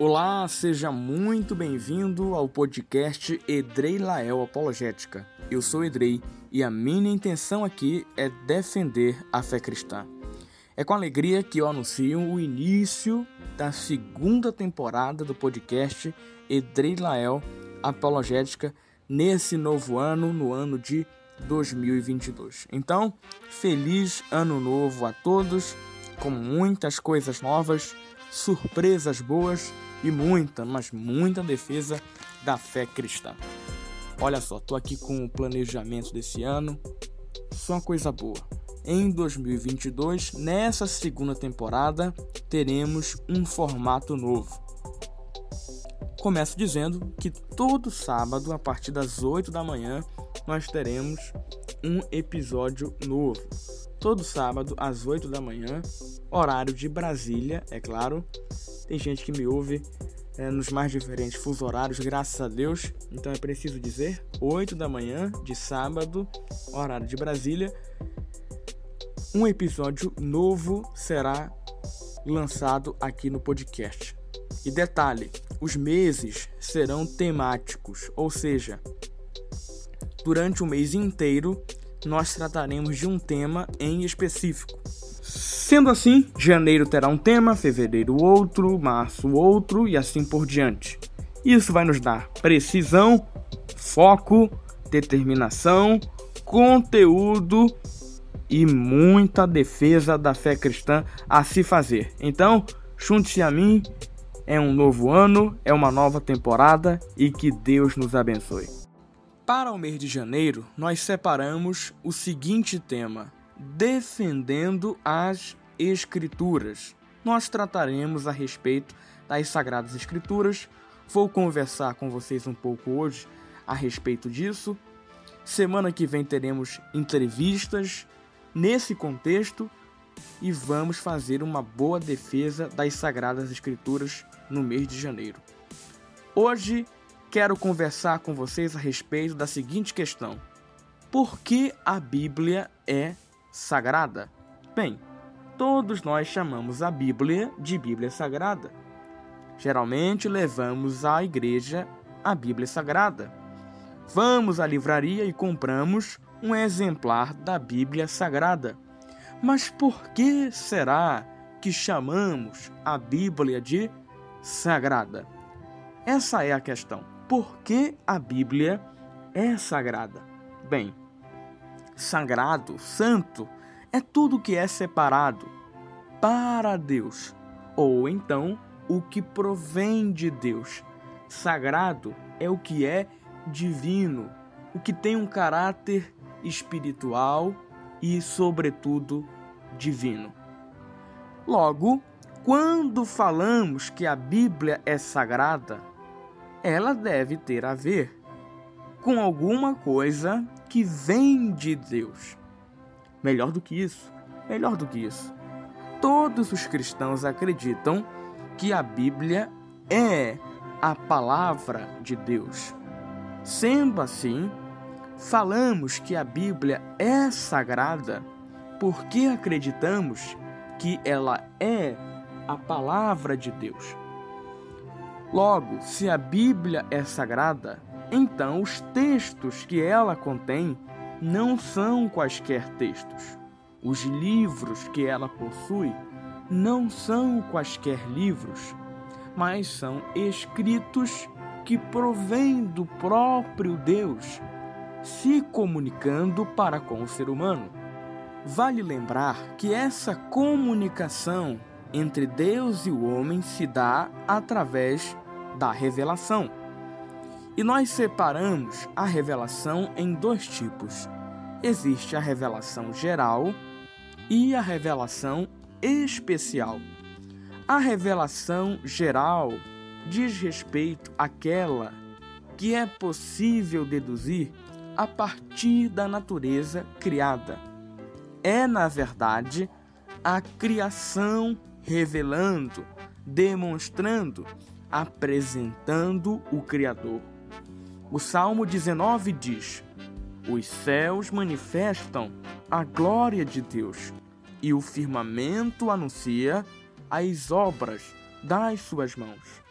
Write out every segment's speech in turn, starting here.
Olá, seja muito bem-vindo ao podcast Edrei Lael Apologética. Eu sou Edrei e a minha intenção aqui é defender a fé cristã. É com alegria que eu anuncio o início da segunda temporada do podcast Edrei Lael Apologética nesse novo ano, no ano de 2022. Então, feliz ano novo a todos, com muitas coisas novas, surpresas boas e muita, mas muita defesa da fé cristã. Olha só, tô aqui com o planejamento desse ano, só coisa boa. Em 2022, nessa segunda temporada, teremos um formato novo. Começo dizendo que todo sábado, a partir das 8 da manhã, nós teremos um episódio novo. Todo sábado, às 8 da manhã, horário de Brasília, é claro. Tem gente que me ouve é, nos mais diferentes fuso horários, graças a Deus. Então é preciso dizer, 8 da manhã de sábado, horário de Brasília, um episódio novo será lançado aqui no podcast. E detalhe, os meses serão temáticos, ou seja, durante o mês inteiro nós trataremos de um tema em específico. Sendo assim, janeiro terá um tema, fevereiro outro, março outro e assim por diante. Isso vai nos dar precisão, foco, determinação, conteúdo e muita defesa da fé cristã a se fazer. Então, junte-se a mim. É um novo ano, é uma nova temporada e que Deus nos abençoe. Para o mês de janeiro, nós separamos o seguinte tema: defendendo as Escrituras. Nós trataremos a respeito das Sagradas Escrituras. Vou conversar com vocês um pouco hoje a respeito disso. Semana que vem teremos entrevistas nesse contexto e vamos fazer uma boa defesa das Sagradas Escrituras no mês de janeiro. Hoje quero conversar com vocês a respeito da seguinte questão: Por que a Bíblia é sagrada? Bem, todos nós chamamos a Bíblia de Bíblia Sagrada. Geralmente levamos à igreja a Bíblia Sagrada. Vamos à livraria e compramos um exemplar da Bíblia Sagrada. Mas por que será que chamamos a Bíblia de sagrada? Essa é a questão. Por que a Bíblia é sagrada? Bem, sagrado, santo, é tudo que é separado para Deus, ou então o que provém de Deus. Sagrado é o que é divino, o que tem um caráter espiritual e, sobretudo, divino. Logo, quando falamos que a Bíblia é sagrada, ela deve ter a ver com alguma coisa que vem de Deus. Melhor do que isso, melhor do que isso. Todos os cristãos acreditam que a Bíblia é a palavra de Deus. Sendo assim, falamos que a Bíblia é sagrada porque acreditamos que ela é a palavra de Deus. Logo, se a Bíblia é sagrada, então os textos que ela contém não são quaisquer textos. Os livros que ela possui não são quaisquer livros, mas são escritos que provêm do próprio Deus se comunicando para com o ser humano. Vale lembrar que essa comunicação entre Deus e o homem se dá através da revelação. E nós separamos a revelação em dois tipos. Existe a revelação geral e a revelação especial. A revelação geral diz respeito àquela que é possível deduzir a partir da natureza criada. É, na verdade, a criação revelando, demonstrando, apresentando o Criador. O Salmo 19 diz: Os céus manifestam a glória de Deus, e o firmamento anuncia as obras das suas mãos.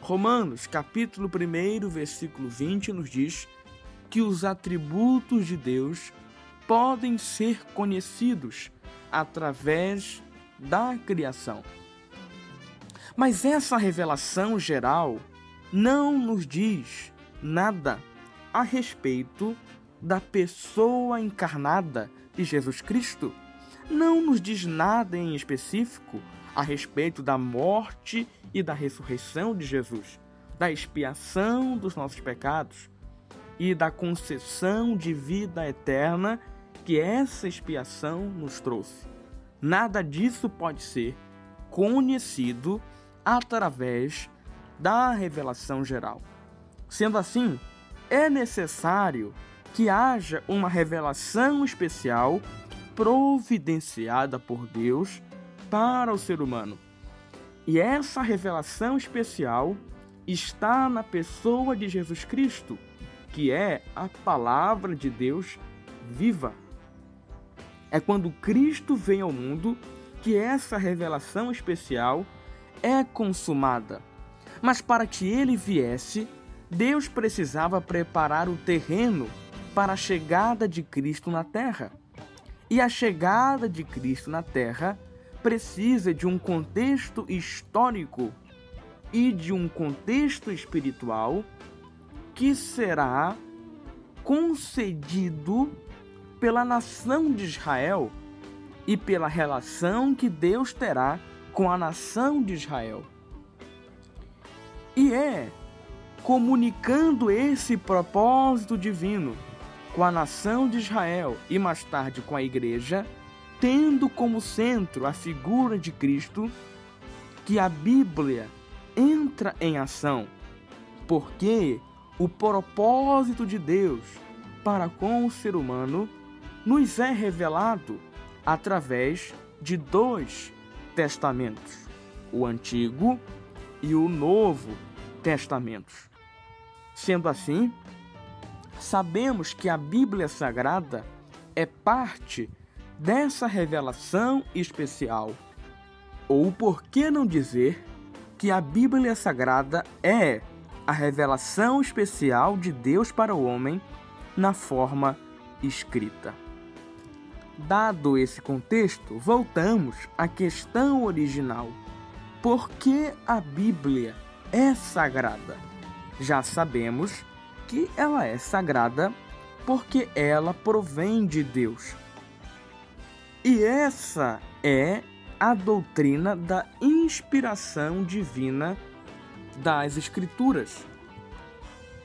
Romanos, capítulo 1, versículo 20, nos diz que os atributos de Deus podem ser conhecidos através da criação. Mas essa revelação geral não nos diz nada a respeito da pessoa encarnada de Jesus Cristo. Não nos diz nada em específico a respeito da morte e da ressurreição de Jesus, da expiação dos nossos pecados e da concessão de vida eterna que essa expiação nos trouxe. Nada disso pode ser conhecido através da revelação geral. Sendo assim, é necessário que haja uma revelação especial providenciada por Deus para o ser humano. E essa revelação especial está na pessoa de Jesus Cristo, que é a palavra de Deus viva. É quando Cristo vem ao mundo que essa revelação especial é consumada. Mas para que ele viesse, Deus precisava preparar o terreno para a chegada de Cristo na terra. E a chegada de Cristo na terra precisa de um contexto histórico e de um contexto espiritual que será concedido pela nação de Israel e pela relação que Deus terá com a nação de Israel. E é comunicando esse propósito divino com a nação de Israel e mais tarde com a igreja, tendo como centro a figura de Cristo, que a Bíblia entra em ação, porque o propósito de Deus para com o ser humano nos é revelado através de dois testamentos, o Antigo e o Novo Testamentos. Sendo assim, sabemos que a Bíblia Sagrada é parte dessa revelação especial. Ou por que não dizer que a Bíblia Sagrada é a revelação especial de Deus para o homem na forma escrita? Dado esse contexto, voltamos à questão original. Por que a Bíblia é sagrada? Já sabemos que ela é sagrada porque ela provém de Deus. E essa é a doutrina da inspiração divina das Escrituras.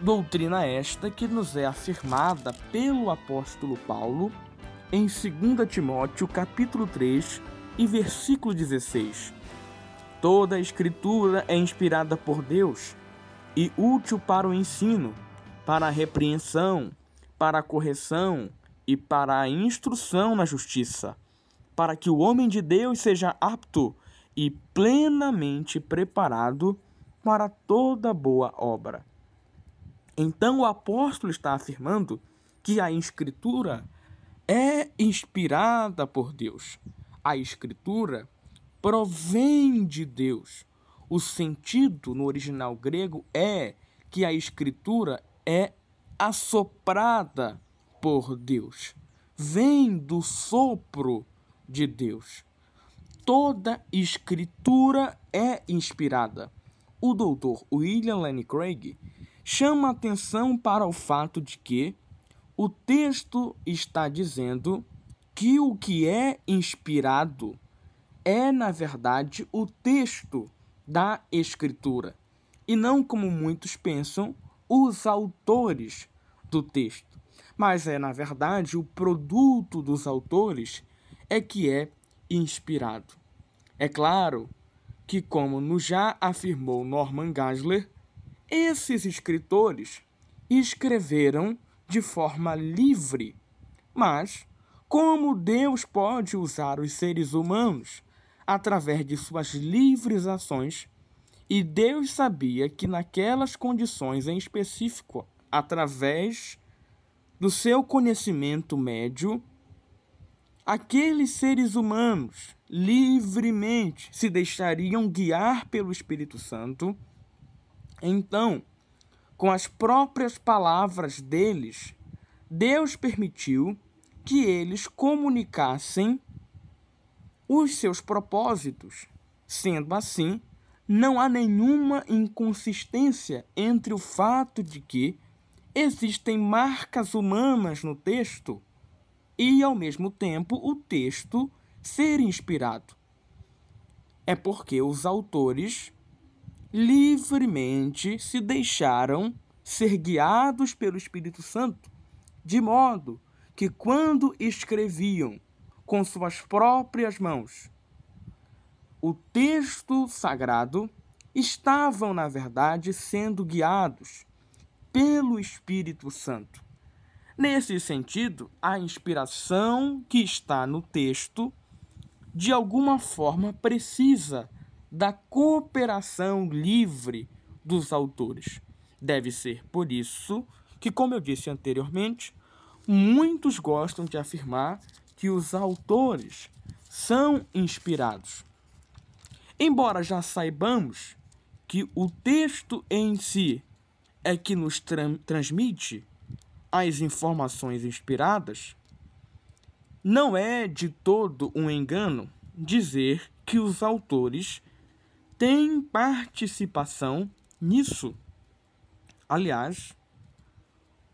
Doutrina esta que nos é afirmada pelo apóstolo Paulo em 2 Timóteo capítulo 3 e versículo 16. Toda a escritura é inspirada por Deus e útil para o ensino, para a repreensão, para a correção e para a instrução na justiça, para que o homem de Deus seja apto e plenamente preparado para toda boa obra. Então o apóstolo está afirmando que a Escritura é inspirada por Deus. A Escritura provém de Deus. O sentido no original grego é que a Escritura é assoprada por Deus, vem do sopro de Deus. Toda Escritura é inspirada. O doutor William Lane Craig chama atenção para o fato de que o texto está dizendo que o que é inspirado é, na verdade, o texto da Escritura, e não como muitos pensam, os autores do texto. Mas é, na verdade, o produto dos autores é que é inspirado. É claro que, como nos já afirmou Norman Geisler, esses escritores escreveram de forma livre. Mas, como Deus pode usar os seres humanos através de suas livres ações, e Deus sabia que naquelas condições em específico, através do seu conhecimento médio, aqueles seres humanos livremente se deixariam guiar pelo Espírito Santo. Então, com as próprias palavras deles, Deus permitiu que eles comunicassem os seus propósitos. Sendo assim, não há nenhuma inconsistência entre o fato de que existem marcas humanas no texto e, ao mesmo tempo, o texto ser inspirado. É porque os autores livremente se deixaram ser guiados pelo Espírito Santo, de modo que, quando escreviam com suas próprias mãos o texto sagrado, estavam, na verdade, sendo guiados pelo Espírito Santo. Nesse sentido, a inspiração que está no texto, de alguma forma, precisa da cooperação livre dos autores. Deve ser por isso que, como eu disse anteriormente, muitos gostam de afirmar que os autores são inspirados. Embora já saibamos que o texto em si é que nos tra transmite as informações inspiradas, não é de todo um engano dizer que os autores têm participação nisso. Aliás,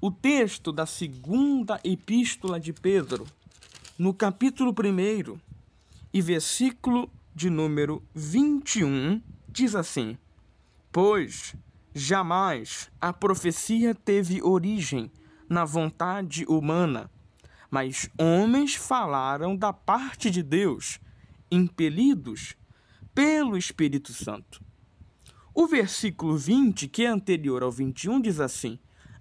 o texto da segunda epístola de Pedro, no capítulo 1 e versículo de número 21 diz assim: Pois jamais a profecia teve origem na vontade humana, mas homens falaram da parte de Deus, impelidos pelo Espírito Santo. O versículo 20, que é anterior ao 21, diz assim: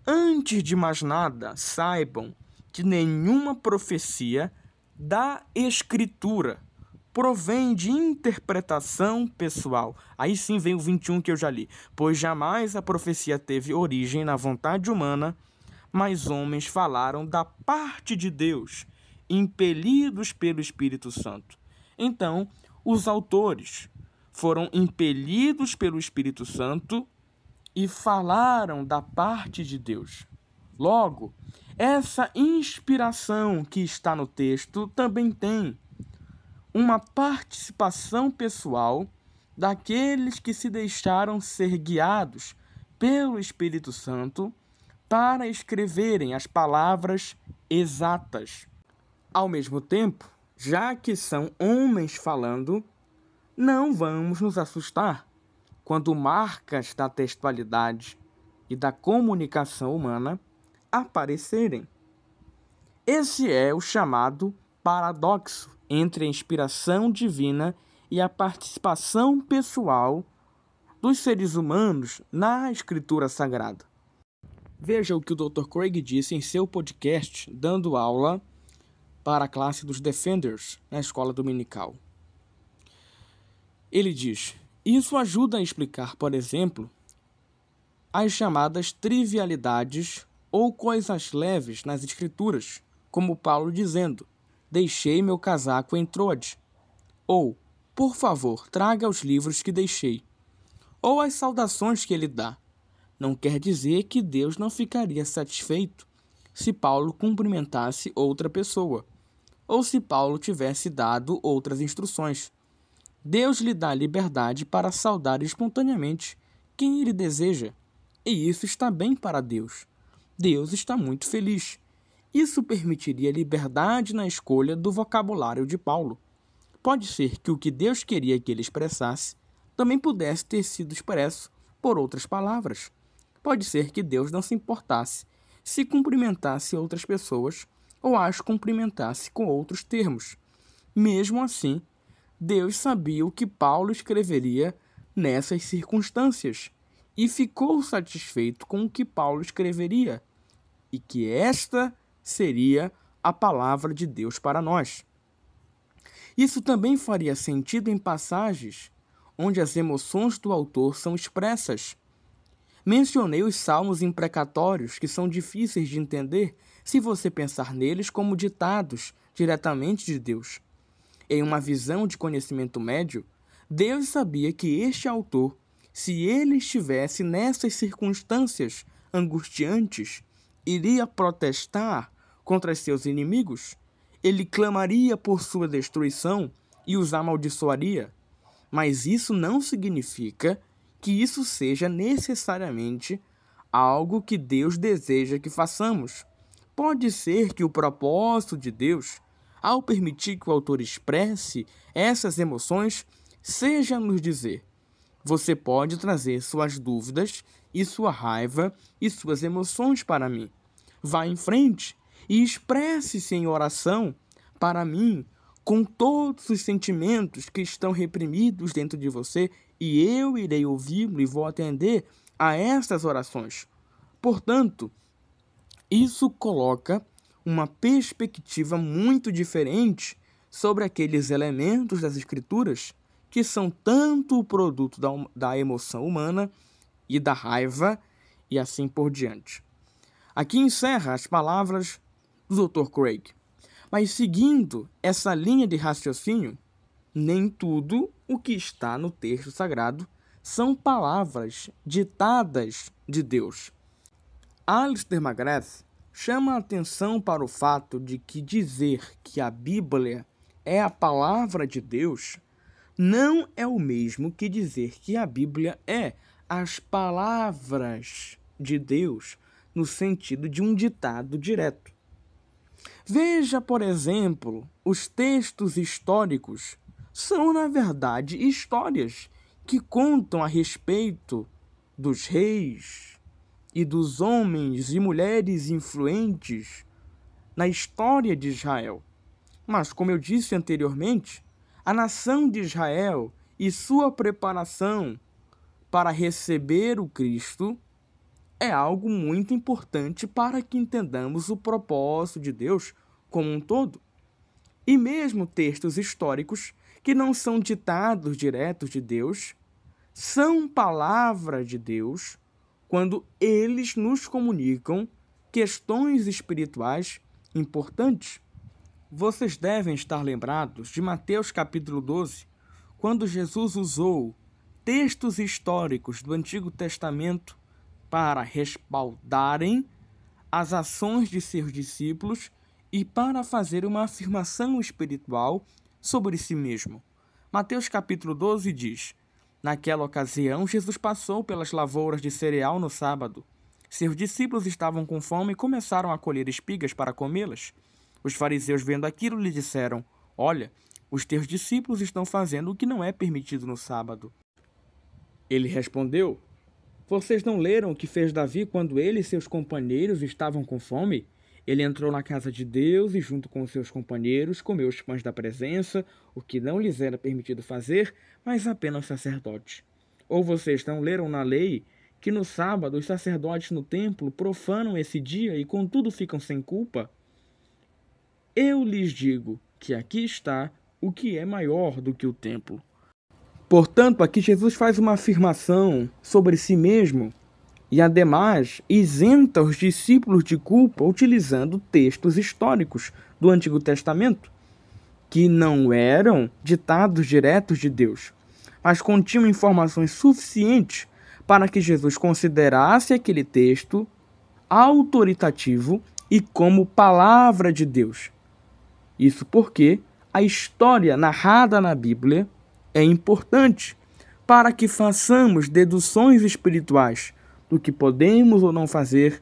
Antes de mais nada, saibam que nenhuma profecia da Escritura provém de interpretação pessoal. Aí sim vem o 21 que eu já li. Pois jamais a profecia teve origem na vontade humana, mas homens falaram da parte de Deus, impelidos pelo Espírito Santo. Então, os autores foram impelidos pelo Espírito Santo e falaram da parte de Deus. Logo, essa inspiração que está no texto também tem uma participação pessoal daqueles que se deixaram ser guiados pelo Espírito Santo para escreverem as palavras exatas. Ao mesmo tempo, já que são homens falando, não vamos nos assustar quando marcas da textualidade e da comunicação humana aparecerem. Esse é o chamado paradoxo entre a inspiração divina e a participação pessoal dos seres humanos na Escritura Sagrada. Veja o que o Dr. Craig disse em seu podcast, dando aula para a classe dos Defenders na escola dominical. Ele diz: Isso ajuda a explicar, por exemplo, as chamadas trivialidades ou coisas leves nas Escrituras, como Paulo dizendo: Deixei meu casaco em Troade. Ou, por favor, traga os livros que deixei. Ou as saudações que ele dá. Não quer dizer que Deus não ficaria satisfeito se Paulo cumprimentasse outra pessoa, ou se Paulo tivesse dado outras instruções. Deus lhe dá liberdade para saudar espontaneamente quem ele deseja, e isso está bem para Deus. Deus está muito feliz. Isso permitiria liberdade na escolha do vocabulário de Paulo. Pode ser que o que Deus queria que ele expressasse também pudesse ter sido expresso por outras palavras. Pode ser que Deus não se importasse se cumprimentasse outras pessoas ou as cumprimentasse com outros termos. Mesmo assim, Deus sabia o que Paulo escreveria nessas circunstâncias e ficou satisfeito com o que Paulo escreveria, e que esta seria a palavra de Deus para nós. Isso também faria sentido em passagens onde as emoções do autor são expressas. Mencionei os salmos imprecatórios, que são difíceis de entender se você pensar neles como ditados diretamente de Deus. Em uma visão de conhecimento médio, Deus sabia que este autor se ele estivesse nessas circunstâncias angustiantes, iria protestar contra seus inimigos? Ele clamaria por sua destruição e os amaldiçoaria? Mas isso não significa que isso seja necessariamente algo que Deus deseja que façamos. Pode ser que o propósito de Deus, ao permitir que o autor expresse essas emoções, seja nos dizer: você pode trazer suas dúvidas e sua raiva e suas emoções para mim. Vá em frente e expresse-se em oração para mim com todos os sentimentos que estão reprimidos dentro de você e eu irei ouvi-lo e vou atender a estas orações. Portanto, isso coloca uma perspectiva muito diferente sobre aqueles elementos das Escrituras que são tanto o produto da, da emoção humana e da raiva e assim por diante. Aqui encerra as palavras do Dr. Craig. Mas seguindo essa linha de raciocínio, nem tudo o que está no texto sagrado são palavras ditadas de Deus. Alistair McGrath chama a atenção para o fato de que dizer que a Bíblia é a palavra de Deus não é o mesmo que dizer que a Bíblia é as palavras de Deus no sentido de um ditado direto. Veja, por exemplo, os textos históricos são, na verdade, histórias que contam a respeito dos reis e dos homens e mulheres influentes na história de Israel. Mas, como eu disse anteriormente, a nação de Israel e sua preparação para receber o Cristo é algo muito importante para que entendamos o propósito de Deus como um todo. E mesmo textos históricos que não são ditados diretos de Deus, são palavra de Deus quando eles nos comunicam questões espirituais importantes. Vocês devem estar lembrados de Mateus capítulo 12, quando Jesus usou textos históricos do Antigo Testamento para respaldarem as ações de seus discípulos e para fazer uma afirmação espiritual sobre si mesmo. Mateus capítulo 12 diz: Naquela ocasião, Jesus passou pelas lavouras de cereal no sábado. Seus discípulos estavam com fome e começaram a colher espigas para comê-las. Os fariseus, vendo aquilo, lhe disseram: Olha, os teus discípulos estão fazendo o que não é permitido no sábado. Ele respondeu: Vocês não leram o que fez Davi quando ele e seus companheiros estavam com fome? Ele entrou na casa de Deus e, junto com seus companheiros, comeu os pães da presença, o que não lhes era permitido fazer, mas apenas sacerdotes. Ou vocês não leram na lei que no sábado os sacerdotes no templo profanam esse dia e contudo ficam sem culpa? Eu lhes digo que aqui está o que é maior do que o templo. Portanto, aqui Jesus faz uma afirmação sobre si mesmo e, ademais, isenta os discípulos de culpa utilizando textos históricos do Antigo Testamento, que não eram ditados diretos de Deus, mas continham informações suficientes para que Jesus considerasse aquele texto autoritativo e como palavra de Deus. Isso porque a história narrada na Bíblia é importante para que façamos deduções espirituais do que podemos ou não fazer,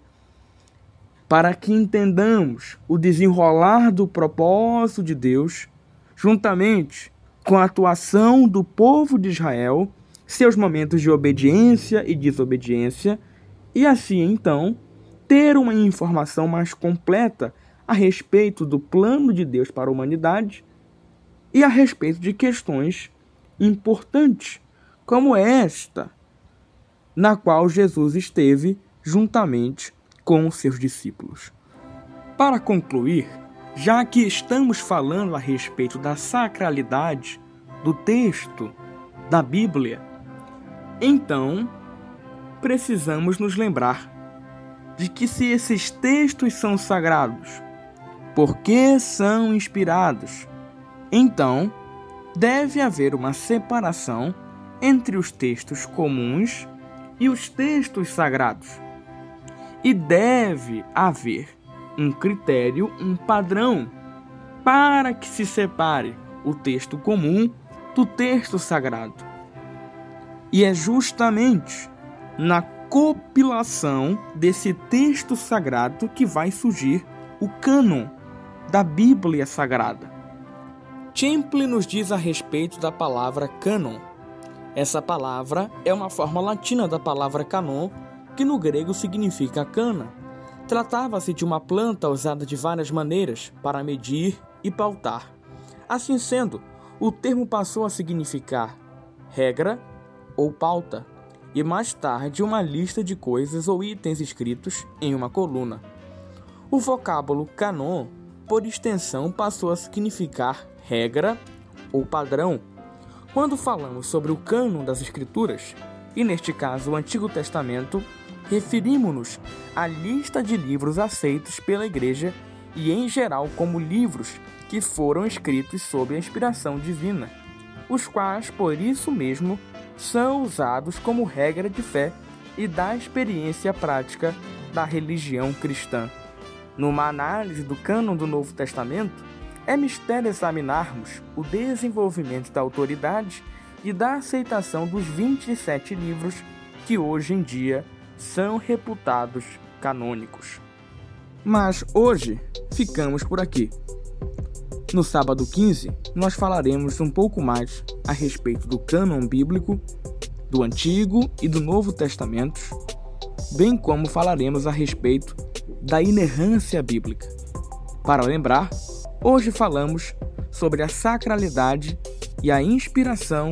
para que entendamos o desenrolar do propósito de Deus, juntamente com a atuação do povo de Israel, seus momentos de obediência e desobediência, e assim então ter uma informação mais completa a respeito do plano de Deus para a humanidade e a respeito de questões importantes, como esta, na qual Jesus esteve juntamente com seus discípulos. Para concluir, já que estamos falando a respeito da sacralidade do texto da Bíblia, então precisamos nos lembrar de que se esses textos são sagrados, porque são inspirados. Então, deve haver uma separação entre os textos comuns e os textos sagrados. E deve haver um critério, um padrão, para que se separe o texto comum do texto sagrado. E é justamente na compilação desse texto sagrado que vai surgir o cânon da Bíblia Sagrada. Temple nos diz a respeito da palavra cânon. Essa palavra é uma forma latina da palavra canon, que no grego significa cana. Tratava-se de uma planta usada de várias maneiras para medir e pautar. Assim sendo, o termo passou a significar regra ou pauta, e mais tarde uma lista de coisas ou itens escritos em uma coluna. O vocábulo canon, por extensão, passou a significar regra ou padrão quando falamos sobre o cânon das Escrituras, e neste caso o Antigo Testamento, referimos-nos à lista de livros aceitos pela Igreja e, em geral, como livros que foram escritos sob a inspiração divina, os quais, por isso mesmo, são usados como regra de fé e da experiência prática da religião cristã. Numa análise do cânon do Novo Testamento, é mistério examinarmos o desenvolvimento da autoridade e da aceitação dos 27 livros que hoje em dia são reputados canônicos. Mas hoje ficamos por aqui. No sábado 15, nós falaremos um pouco mais a respeito do cânon bíblico, do Antigo e do Novo Testamentos, bem como falaremos a respeito da inerrância bíblica. Para lembrar, Hoje falamos sobre a sacralidade e a inspiração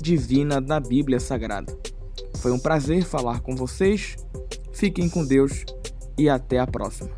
divina da Bíblia Sagrada. Foi um prazer falar com vocês. Fiquem com Deus e até a próxima.